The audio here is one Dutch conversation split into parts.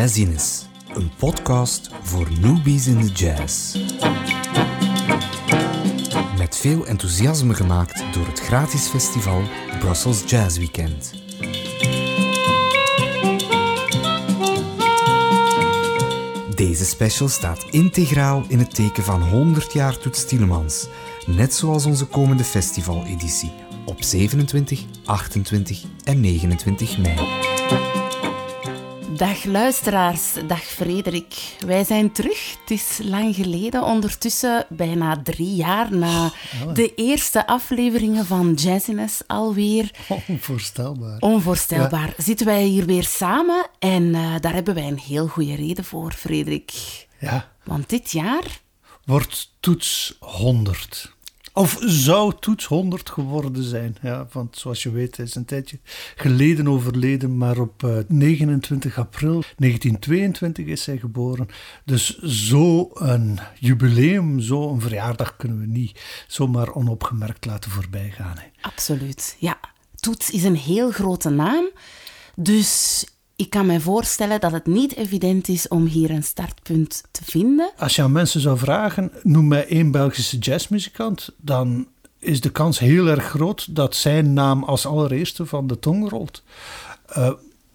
Jazzines, een podcast voor newbies in de jazz. Met veel enthousiasme gemaakt door het gratis festival Brussels Jazz Weekend. Deze special staat integraal in het teken van 100 jaar Toets Tielemans, net zoals onze komende festivaleditie op 27, 28 en 29 mei. Dag luisteraars, dag Frederik. Wij zijn terug. Het is lang geleden, ondertussen bijna drie jaar na de eerste afleveringen van Jazziness alweer. Onvoorstelbaar. Onvoorstelbaar. Zitten wij hier weer samen en eh, daar hebben wij een heel goede reden voor, Frederik. Ja, Want dit jaar wordt toets 100. Of zou toets 100 geworden zijn. Ja, want zoals je weet, hij is een tijdje geleden overleden, maar op eh, 29 april 1922 is hij geboren. Dus zo'n jubileum, zo'n verjaardag kunnen we niet zomaar onopgemerkt laten voorbijgaan. Absoluut, ja. Toets is een heel grote naam, dus ik kan me voorstellen dat het niet evident is om hier een startpunt te vinden. Als je aan mensen zou vragen, noem mij één Belgische jazzmuzikant, dan is de kans heel erg groot dat zijn naam als allereerste van de tong rolt. Uh,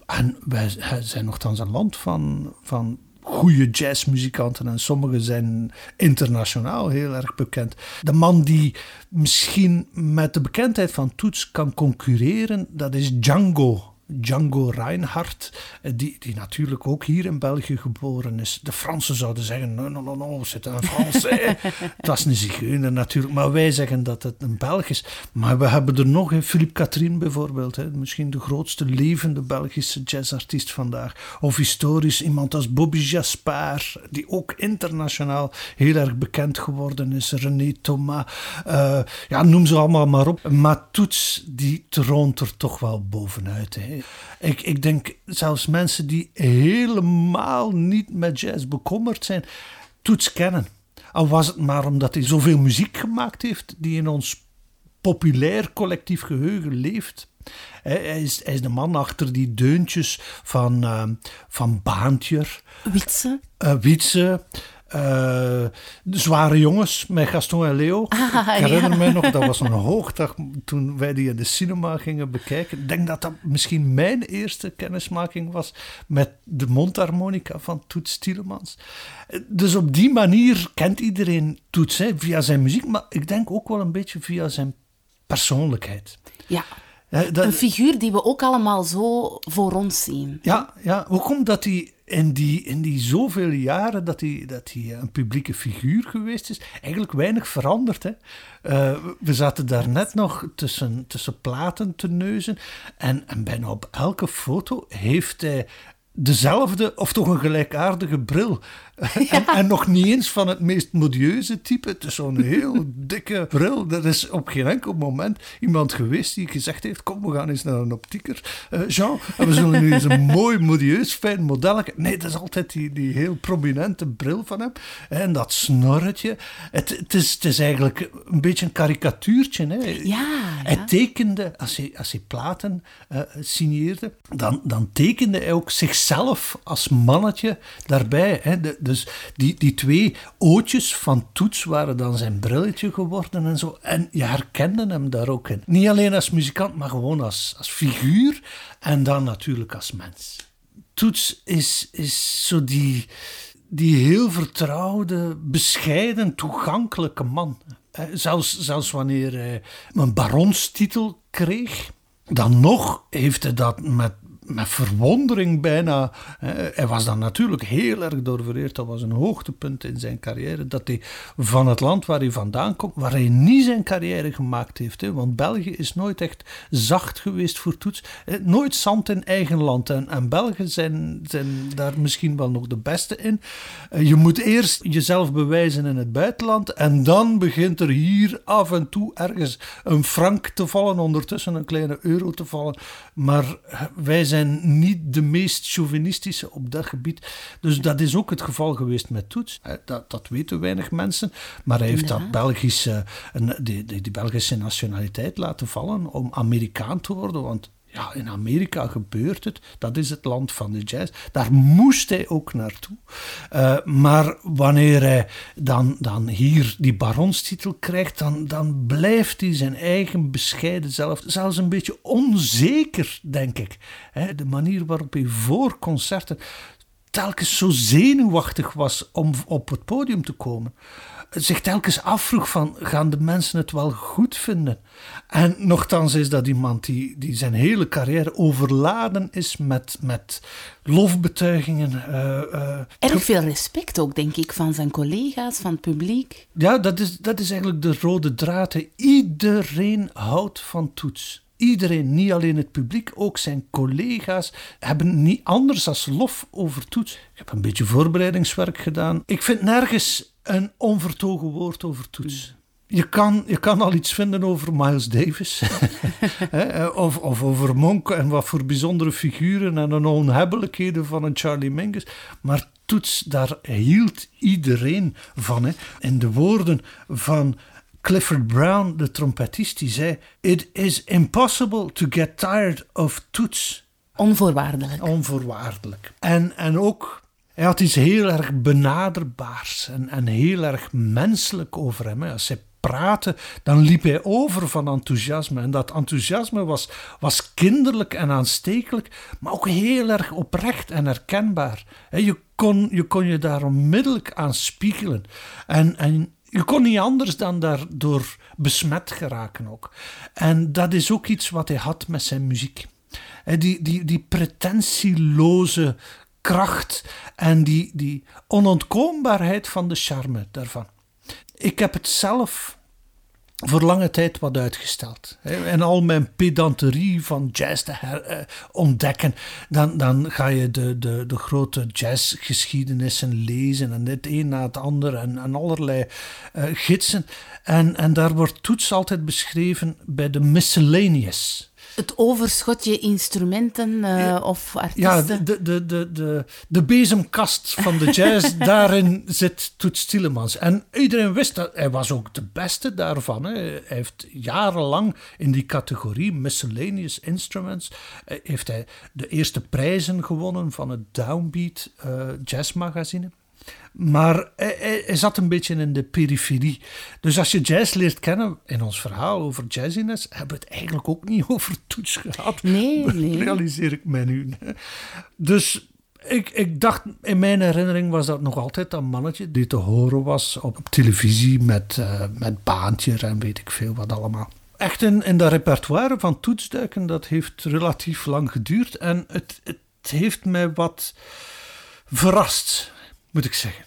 en wij zijn nogthans een land van, van goede jazzmuzikanten en sommige zijn internationaal heel erg bekend. De man die misschien met de bekendheid van Toets kan concurreren, dat is Django. Django Reinhardt, die, die natuurlijk ook hier in België geboren is. De Fransen zouden zeggen, no, no, no, no, c'est un Français. het was een zigeuner natuurlijk, maar wij zeggen dat het een Belg is. Maar we hebben er nog, Philippe Catherine bijvoorbeeld, hè, misschien de grootste levende Belgische jazzartiest vandaag. Of historisch iemand als Bobby Jaspar, die ook internationaal heel erg bekend geworden is. René Thomas, uh, ja, noem ze allemaal maar op. Maar Toets, die troont er toch wel bovenuit, hè. Ik, ik denk zelfs mensen die helemaal niet met jazz bekommerd zijn, toets kennen. Al was het maar omdat hij zoveel muziek gemaakt heeft die in ons populair collectief geheugen leeft. Hij is, hij is de man achter die deuntjes van, uh, van Baantjer. Witse. Uh, Witse. Uh, de zware jongens met Gaston en Leo. Ah, ik herinner ja. me nog, dat was een hoogdag toen wij die in de cinema gingen bekijken. Ik denk dat dat misschien mijn eerste kennismaking was met de mondharmonica van Toets Tielemans. Dus op die manier kent iedereen Toets hè, via zijn muziek, maar ik denk ook wel een beetje via zijn persoonlijkheid. Ja. Ja, dat, Een figuur die we ook allemaal zo voor ons zien. ja, ja, hoe komt dat hij in die, in die zoveel jaren dat hij, dat hij een publieke figuur geweest is, eigenlijk weinig veranderd. Hè? Uh, we zaten daar net nog tussen, tussen platen te neuzen en, en bijna op elke foto heeft hij dezelfde of toch een gelijkaardige bril. Ja. En, en, nog niet eens van het meest modieuze type. Het is zo'n heel dikke bril. Er is op geen enkel moment iemand geweest die gezegd heeft: Kom, we gaan eens naar een optieker, uh, Jean. En we zullen nu eens een mooi, modieus, fijn modelletje. Nee, dat is altijd die, die heel prominente bril van hem. En dat snorretje. Het, het, is, het is eigenlijk een beetje een karikatuurtje. Hè. Ja, ja. Hij tekende, als hij, als hij platen uh, signeerde, dan, dan tekende hij ook zichzelf als mannetje daarbij. Hè. De, dus die, die twee ootjes van Toets waren dan zijn brilletje geworden en zo. En je herkende hem daar ook in. Niet alleen als muzikant, maar gewoon als, als figuur en dan natuurlijk als mens. Toets is, is zo die, die heel vertrouwde, bescheiden, toegankelijke man. Zelfs, zelfs wanneer hij een baronstitel kreeg, dan nog heeft hij dat met met verwondering bijna. Hij was dan natuurlijk heel erg doorvereerd. Dat was een hoogtepunt in zijn carrière. Dat hij van het land waar hij vandaan komt, waar hij niet zijn carrière gemaakt heeft. Hè. Want België is nooit echt zacht geweest voor toets. Nooit zand in eigen land. En, en Belgen zijn, zijn daar misschien wel nog de beste in. Je moet eerst jezelf bewijzen in het buitenland. En dan begint er hier af en toe ergens een frank te vallen. Ondertussen een kleine euro te vallen. Maar wij zijn zijn niet de meest chauvinistische op dat gebied. Dus dat is ook het geval geweest met Toets. Dat, dat weten weinig mensen. Maar hij heeft ja. dat Belgische, die, die, die Belgische nationaliteit laten vallen om Amerikaan te worden. Want Ja, in Amerika gebeurt het. Dat is het land van de jazz. Daar moest hij ook naartoe. Uh, maar wanneer hij dan, dan hier die baronstitel krijgt, dan, dan blijft hij zijn eigen bescheiden zelf zelfs een beetje onzeker, denk ik. de manier waarop hij voor concerten telkens zo zenuwachtig was om op het podium te komen zich telkens afvroeg van, gaan de mensen het wel goed vinden? En nochtans is dat iemand die, die zijn hele carrière overladen is met, met lofbetuigingen. Uh, uh, Erg veel respect ook, denk ik, van zijn collega's, van het publiek. Ja, dat is, dat is eigenlijk de rode draad. Iedereen houdt van toets. Iedereen, niet alleen het publiek, ook zijn collega's, hebben niet anders dan lof over toets. Ik heb een beetje voorbereidingswerk gedaan. Ik vind nergens een onvertogen woord over toets. Je kan, je kan al iets vinden over Miles Davis. of, of over Monk en wat voor bijzondere figuren en de onhebbelijkheden van een Charlie Mingus. Maar toets, daar hield iedereen van. Hè. In de woorden van Clifford Brown, de trompetist, die zei: It is impossible to get tired of toets. Onvoorwaardelijk. Onvoorwaardelijk. En, en ook hij had iets heel erg benaderbaars en, en heel erg menselijk over hem. Als hij praatte, dan liep hij over van enthousiasme. En dat enthousiasme was, was kinderlijk en aanstekelijk, maar ook heel erg oprecht en herkenbaar. Je kon je, kon je daar onmiddellijk aan spiegelen. En, en je kon niet anders dan daardoor besmet geraken ook. En dat is ook iets wat hij had met zijn muziek. Die, die, die pretentieloze kracht en die, die onontkoombaarheid van de charme daarvan. Ik heb het zelf voor lange tijd wat uitgesteld. En al mijn pedanterie van jazz te eh, ontdekken, dan, dan ga je de, de, de grote jazzgeschiedenissen lezen en dit een na het ander en, allerlei uh, gidsen. En, en daar wordt toets altijd beschreven bij de miscellaneous. Het overschotje instrumenten uh, of artiesten. Ja, de, de, de, de, de bezemkast van de jazz, daarin zit Toets Tielemans. En iedereen wist dat hij was ook de beste daarvan. Hè. Hij heeft jarenlang in die categorie Miscellaneous Instruments eh, heeft hij de eerste prijzen gewonnen van het Downbeat uh, jazzmagazine. Maar hij, hij, zat een beetje in de periferie. Dus als je jazz leert kennen, in ons verhaal over jazziness, hebben we het eigenlijk ook niet over toets gehad. Nee, nee. Realiseer ik mij nu. Dus ik, ik dacht, in mijn herinnering was dat nog altijd dat mannetje die te horen was op, televisie met, uh, met baantje en weet ik veel wat allemaal. Echt in, in dat repertoire van toetsduiken, dat heeft relatief lang geduurd. En het, het heeft mij wat verrast moet ik zeggen,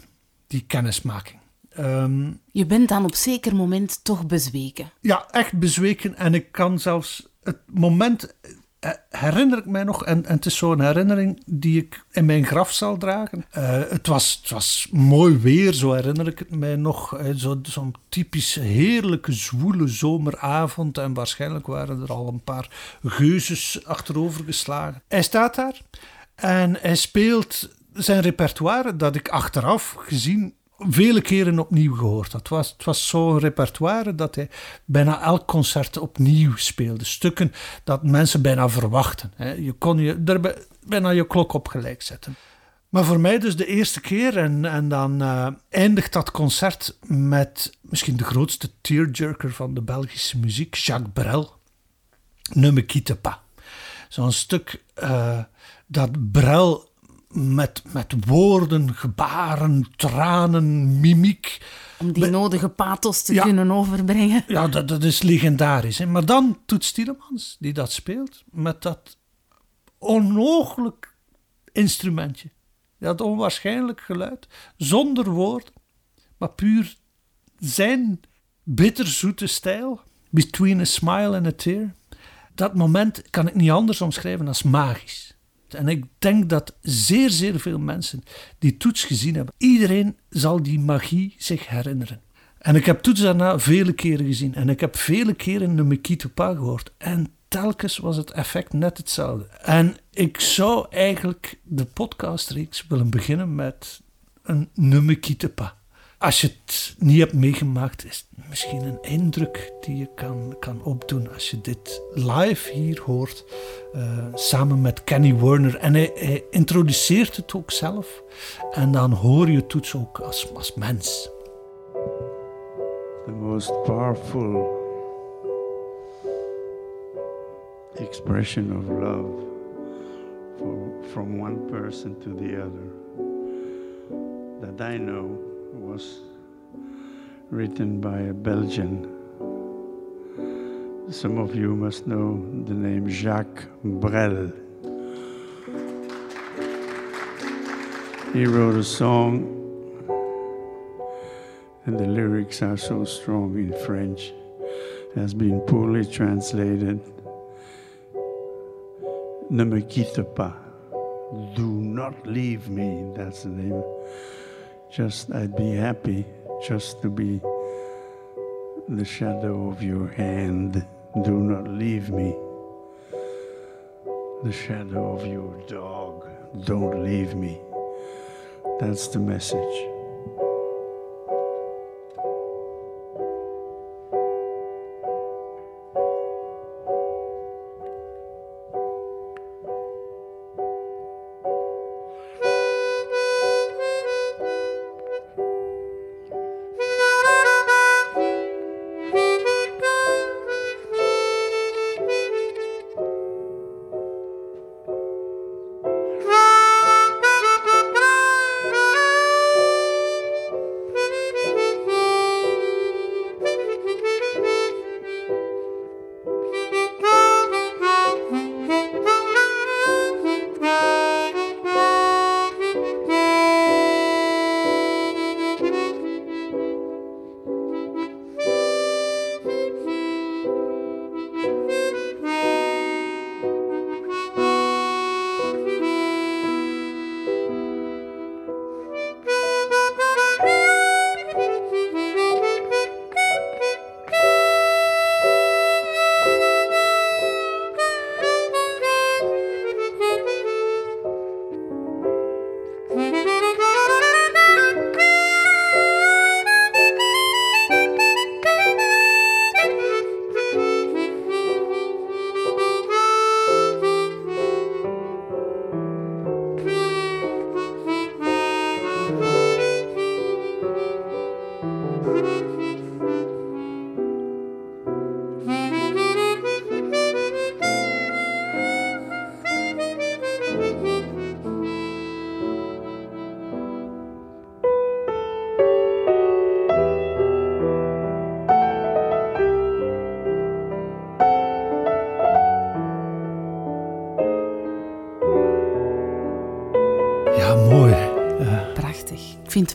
die kennismaking. Ehm, je bent dan op zeker moment toch bezweken. Ja, echt bezweken. En ik kan zelfs het moment eh, herinner ik mij nog, en, en het is zo'n herinnering die ik in mijn graf zal dragen. Uh, het, was, het was mooi weer, zo herinner ik het mij nog. Uh, Zo'n zo typisch heerlijke, zwoele zomeravond. En waarschijnlijk waren er al een paar geuzes achterover geslagen. Hij staat daar en hij speelt zijn repertoire dat ik achteraf gezien vele keren opnieuw gehoord had. Het was, het was zo'n repertoire dat hij bijna elk concert opnieuw speelde. Stukken dat mensen bijna verwachten. Je kon je er bijna je klok op gelijk zetten. Maar voor mij dus de eerste keer. En, en dan uh, eindigt dat concert met misschien de grootste tearjerker van de Belgische muziek, Jacques Brel. Ne me quitte pas. Zo'n stuk uh, dat Brel met, met woorden, gebaren, tranen, mimiek. Om die nodige pathos te kunnen overbrengen. Ja, dat, dat is legendarisch. Hè? Maar dan Toet Stielemans, die dat speelt, met dat onmogelijk instrumentje. Dat onwaarschijnlijk geluid, zonder woorden, maar puur zijn bitterzoete stijl. Between a smile and a tear. Dat moment kan ik niet anders omschrijven als magisch. En ik denk dat zeer, zeer veel mensen die toets gezien hebben, iedereen zal die magie zich herinneren. En ik heb toets daarna vele keren gezien. En ik heb vele keren de Mikito Pa gehoord. En telkens was het effect net hetzelfde. En ik zou eigenlijk de podcastreeks willen beginnen met een Numikitepa. Als je het niet hebt meegemaakt, is het misschien een indruk die je kan, kan opdoen als je dit live hier hoort, uh, samen met Kenny Werner. En hij, introduceert het ook zelf. En dan hoor je Toets ook als, als mens. The most powerful expression of love from one person to the other that I know was written by a Belgian. Some of you must know the name Jacques Brel. He wrote a song, and the lyrics are so strong in French, has been poorly translated. Ne me quitte pas. Do not leave me. That's the name. Just, I'd be happy just to be the shadow of your hand. Do not leave me. The shadow of your dog. Don't leave me. That's the message.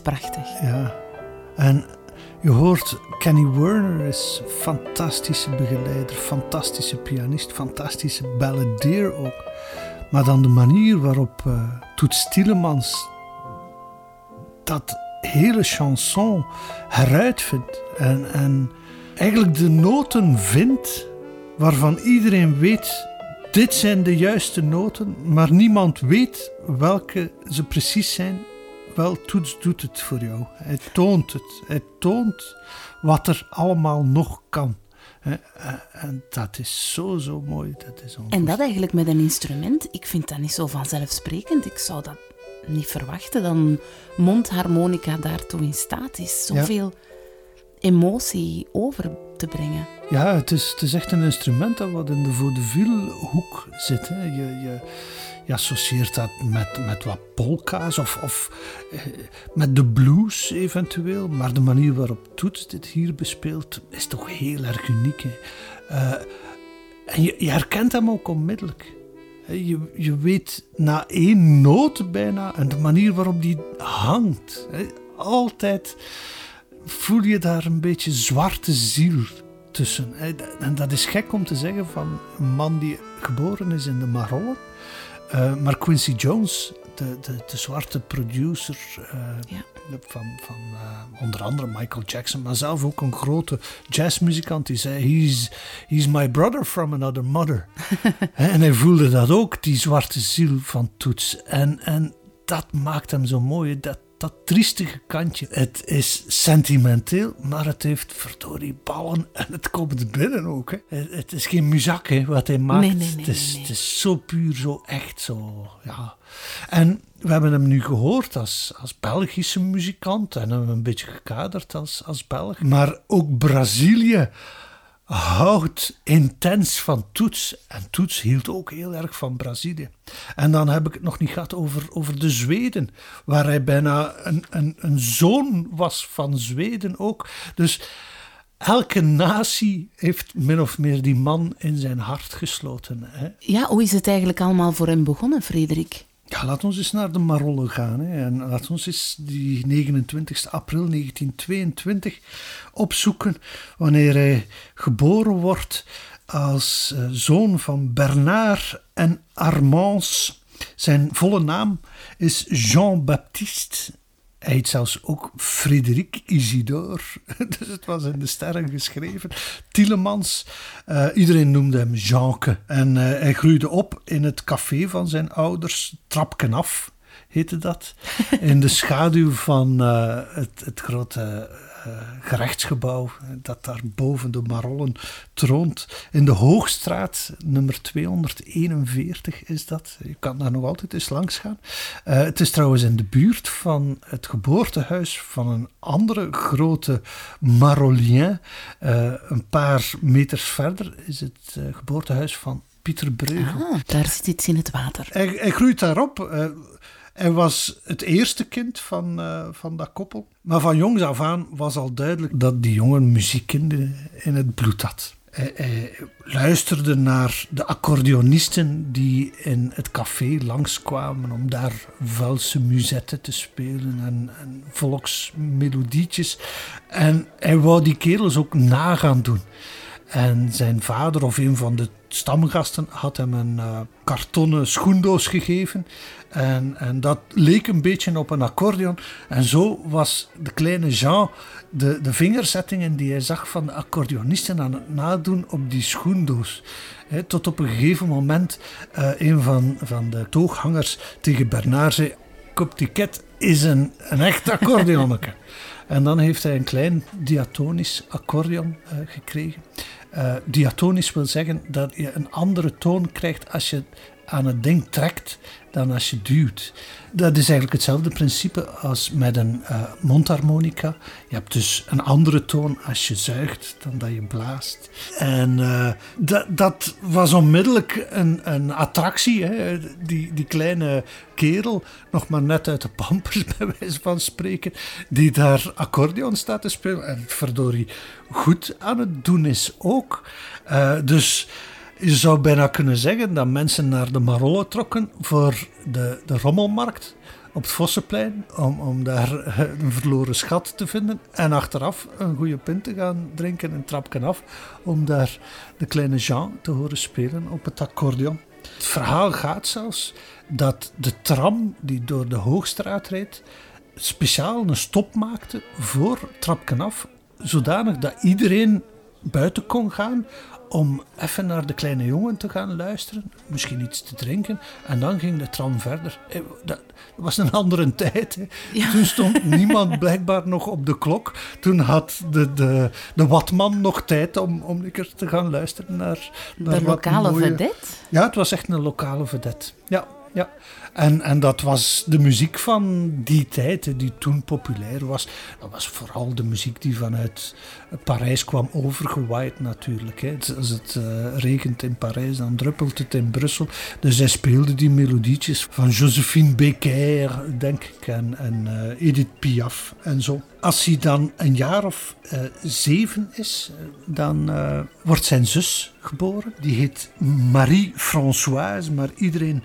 Prachtig. Ja. En je hoort, Kenny Werner is fantastische begeleider, fantastische pianist, fantastische balladeer ook. Maar dan de manier waarop uh, Toet Tielemans dat hele chanson heruitvindt en, en eigenlijk de noten vindt waarvan iedereen weet dit zijn de juiste noten, maar niemand weet welke ze precies zijn wel, Toets doet het voor jou. Hij toont het. Hij toont wat er allemaal nog kan. En dat is zo, zo mooi. Dat is en dat eigenlijk met een instrument, ik vind dat niet zo vanzelfsprekend. Ik zou dat niet verwachten, dat een mondharmonica daartoe in staat is. Zoveel emotie over te brengen. Ja, het is, het is echt een instrument dat wat in de vaudeville hoek zit. Hè. Je, je, je associeert dat met, met wat polka's of, of eh, met de blues eventueel. Maar de manier waarop Toets dit hier bespeelt is toch heel erg uniek. Hè. Uh, en je, je herkent hem ook onmiddellijk. Je, je weet na één noot bijna en de manier waarop die hangt. Altijd voel je daar een beetje zwarte ziel tussen. En dat is gek om te zeggen van een man die geboren is in de Marollen. Uh, maar Quincy Jones, de, de, de zwarte producer uh, van, van uh, onder andere Michael Jackson, maar zelf ook een grote jazzmuzikant, die zei: He's, he's my brother from another mother. en hij voelde dat ook, die zwarte ziel van Toets. En, en dat maakt hem zo mooi. Dat, dat triestige kantje. Het is sentimenteel, maar het heeft verdorie ballen en het komt binnen ook. Hè. Het, is geen muzak hè, wat hij maakt. Nee, nee, nee, het, is, het is zo puur, zo echt, zo, ja. En we hebben hem nu gehoord als, als Belgische muzikant en hem een beetje gekaderd als, als Belg. Maar ook Brazilië houdt intens van Toets. En Toets hield ook heel erg van Brazilië. En dan heb ik het nog niet gehad over, over de Zweden, waar hij bijna een, een, een zoon was van Zweden ook. Dus elke natie heeft min of meer die man in zijn hart gesloten. Hè? Ja, hoe is het eigenlijk allemaal voor hem begonnen, Frederik? Ja, laat ons eens naar de Marollen gaan. En laat ons eens die 29 april 1922 opzoeken, wanneer hij geboren wordt als uh, zoon van Bernard en Armance. Zijn volle naam is Jean-Baptiste. Hij zelfs ook Frederik Isidore. Dus het was in de sterren geschreven. Tielemans. Uh, iedereen noemde hem Jeanke. En uh, hij groeide op in het café van zijn ouders. Trapken af heette dat. In de schaduw van uh, het, het grote gerechtsgebouw dat daar boven de Marollen troont. In de Hoogstraat, nummer 241 is dat. Je kan daar nog altijd eens langs gaan. Uh, het is trouwens in de buurt van het geboortehuis van een andere grote Marolien. Uh, een paar meters verder is het geboortehuis van Pieter Breugel. Ah, daar zit iets in het water. Hij, hij groeit daarop. Hij was het eerste kind van, uh, van dat koppel. Maar van jongs af aan was al duidelijk dat die jongen muziek in, in het bloed had. Hij, luisterde naar de accordeonisten die in het café langskwamen om daar valse muzetten te spelen en, en volksmelodietjes. En hij wou die kerels ook na gaan doen. En zijn vader of een van de stamgasten had hem een uh, kartonnen schoendoos gegeven. En, en dat leek een beetje op een accordeon. En zo was de kleine Jean de, de vingerzettingen die hij zag van de accordeonisten aan het nadoen op die schoendoos. He, tot op een gegeven moment uh, een van, van de tooghangers tegen Bernard zei: Kop ticket is een, een echt accordeonneke. en dan heeft hij een klein diatonisch accordeon uh, gekregen. Uh, diatonisch wil zeggen dat je een andere toon krijgt als je aan het ding trekt dan als je duwt. Dat is eigenlijk hetzelfde principe als met een uh, mondharmonica. Je hebt dus een andere toon als je zuigt dan dat je blaast. En uh, dat, dat was onmiddellijk een, een attractie. Hè? Die, die kleine kerel, nog maar net uit de pampers bij wijze van spreken, die daar accordeon staat te spelen. En verdorie goed aan het doen is ook. Uh, dus je zou bijna kunnen zeggen dat mensen naar de Marollen trokken voor de, de rommelmarkt op het Vossenplein, om, om daar een verloren schat te vinden. En achteraf een goede pint te gaan drinken en trapken af, om daar de kleine Jean te horen spelen op het accordeon. Het verhaal gaat zelfs dat de tram die door de Hoogstraat reed, speciaal een stop maakte voor trapken af, zodanig dat iedereen buiten kon gaan om even naar de kleine jongen te gaan luisteren, misschien iets te drinken, en dan ging de tram verder. Dat was een andere tijd. Ja. Toen stond niemand blijkbaar nog op de klok. Toen had de, de, de watman nog tijd om, om lekker te gaan luisteren naar, naar de lokale mooie... vedette? Ja, het was echt een lokale vedette. Ja, ja. En, en dat was de muziek van die tijd, die toen populair was. Dat was vooral de muziek die vanuit Parijs kwam overgewaaid natuurlijk. Als het uh, regent in Parijs, dan druppelt het in Brussel. Dus hij speelde die melodietjes van Josephine Becker, denk ik, en, uh, Edith Piaf en zo. Als hij dan een jaar of uh, zeven is, dan wordt zijn zus geboren. Die heet Marie-Françoise, maar iedereen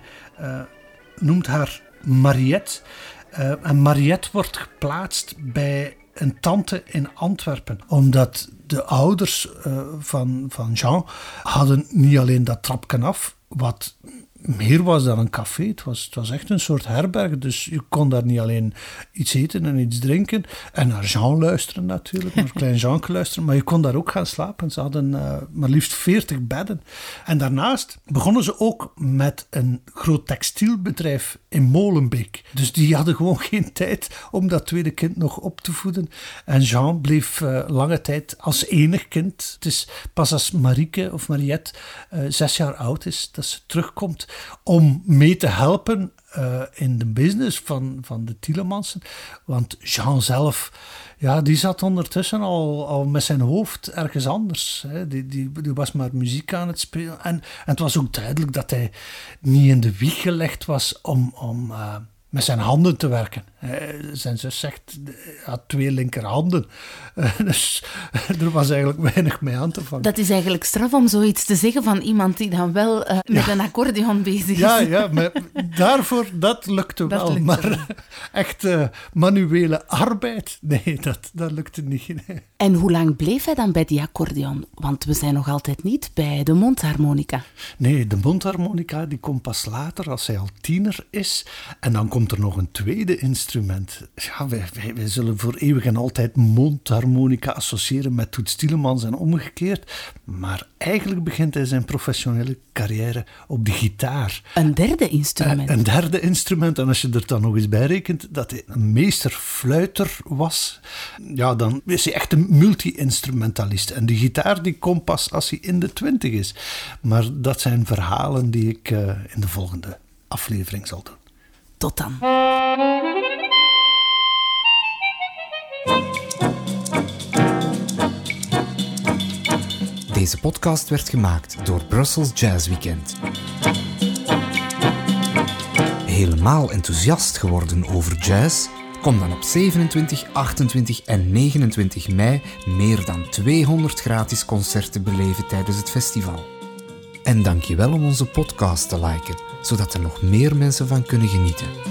noemt haar Mariette. Uh, en Mariette wordt geplaatst bij een tante in Antwerpen. Omdat de ouders uh, van, van Jean hadden niet alleen dat trapken af, wat meer was dan een café. Het was, het was echt een soort herberg. Dus je kon daar niet alleen iets eten en iets drinken. En naar Jean luisteren natuurlijk, naar klein Jean luisteren. Maar je kon daar ook gaan slapen. Ze hadden uh, maar liefst 40 bedden. En daarnaast begonnen ze ook met een groot textielbedrijf in Molenbeek. Dus die hadden gewoon geen tijd om dat tweede kind nog op te voeden. En Jean bleef uh, lange tijd als enig kind. Het is pas als Marieke of Mariette uh, zes jaar oud is dat ze terugkomt om mee te helpen uh, in de business van, van de Tielemansen. Want Jean zelf, ja, die zat ondertussen al, al met zijn hoofd ergens anders. Hè. Die, die, die was maar muziek aan het spelen. En, en het was ook duidelijk dat hij niet in de wieg gelegd was om, om uh, met zijn handen te werken. Zijn zus zegt, hij had twee linkerhanden. Dus er was eigenlijk weinig mee aan te vangen. Dat is eigenlijk straf om zoiets te zeggen van iemand die dan wel uh, met ja. een accordeon bezig is. Ja, ja maar daarvoor, dat lukte dat wel. Lukte maar echt uh, manuele arbeid, nee, dat, dat lukte niet. Nee. En hoe lang bleef hij dan bij die accordeon? Want we zijn nog altijd niet bij de mondharmonica. Nee, de mondharmonica die komt pas later, als hij al tiener is. En dan komt er nog een tweede instrument. Ja, wij, wij, wij, zullen voor eeuwig en altijd mondharmonica associëren met Toets Tielemans en omgekeerd. Maar eigenlijk begint hij zijn professionele carrière op de gitaar. Een derde instrument. Uh, een derde instrument. En als je er dan nog eens bij rekent dat hij een meesterfluiter was, ja, dan is hij echt een multi-instrumentalist. En de gitaar die komt pas als hij in de twintig is. Maar dat zijn verhalen die ik uh, in de volgende aflevering zal doen. Tot dan. Deze podcast werd gemaakt door Brussels Jazz Weekend. Helemaal enthousiast geworden over jazz? Kom dan op 27, 28 en 29 mei meer dan 200 gratis concerten beleven tijdens het festival. En dank je wel om onze podcast te liken, zodat er nog meer mensen van kunnen genieten.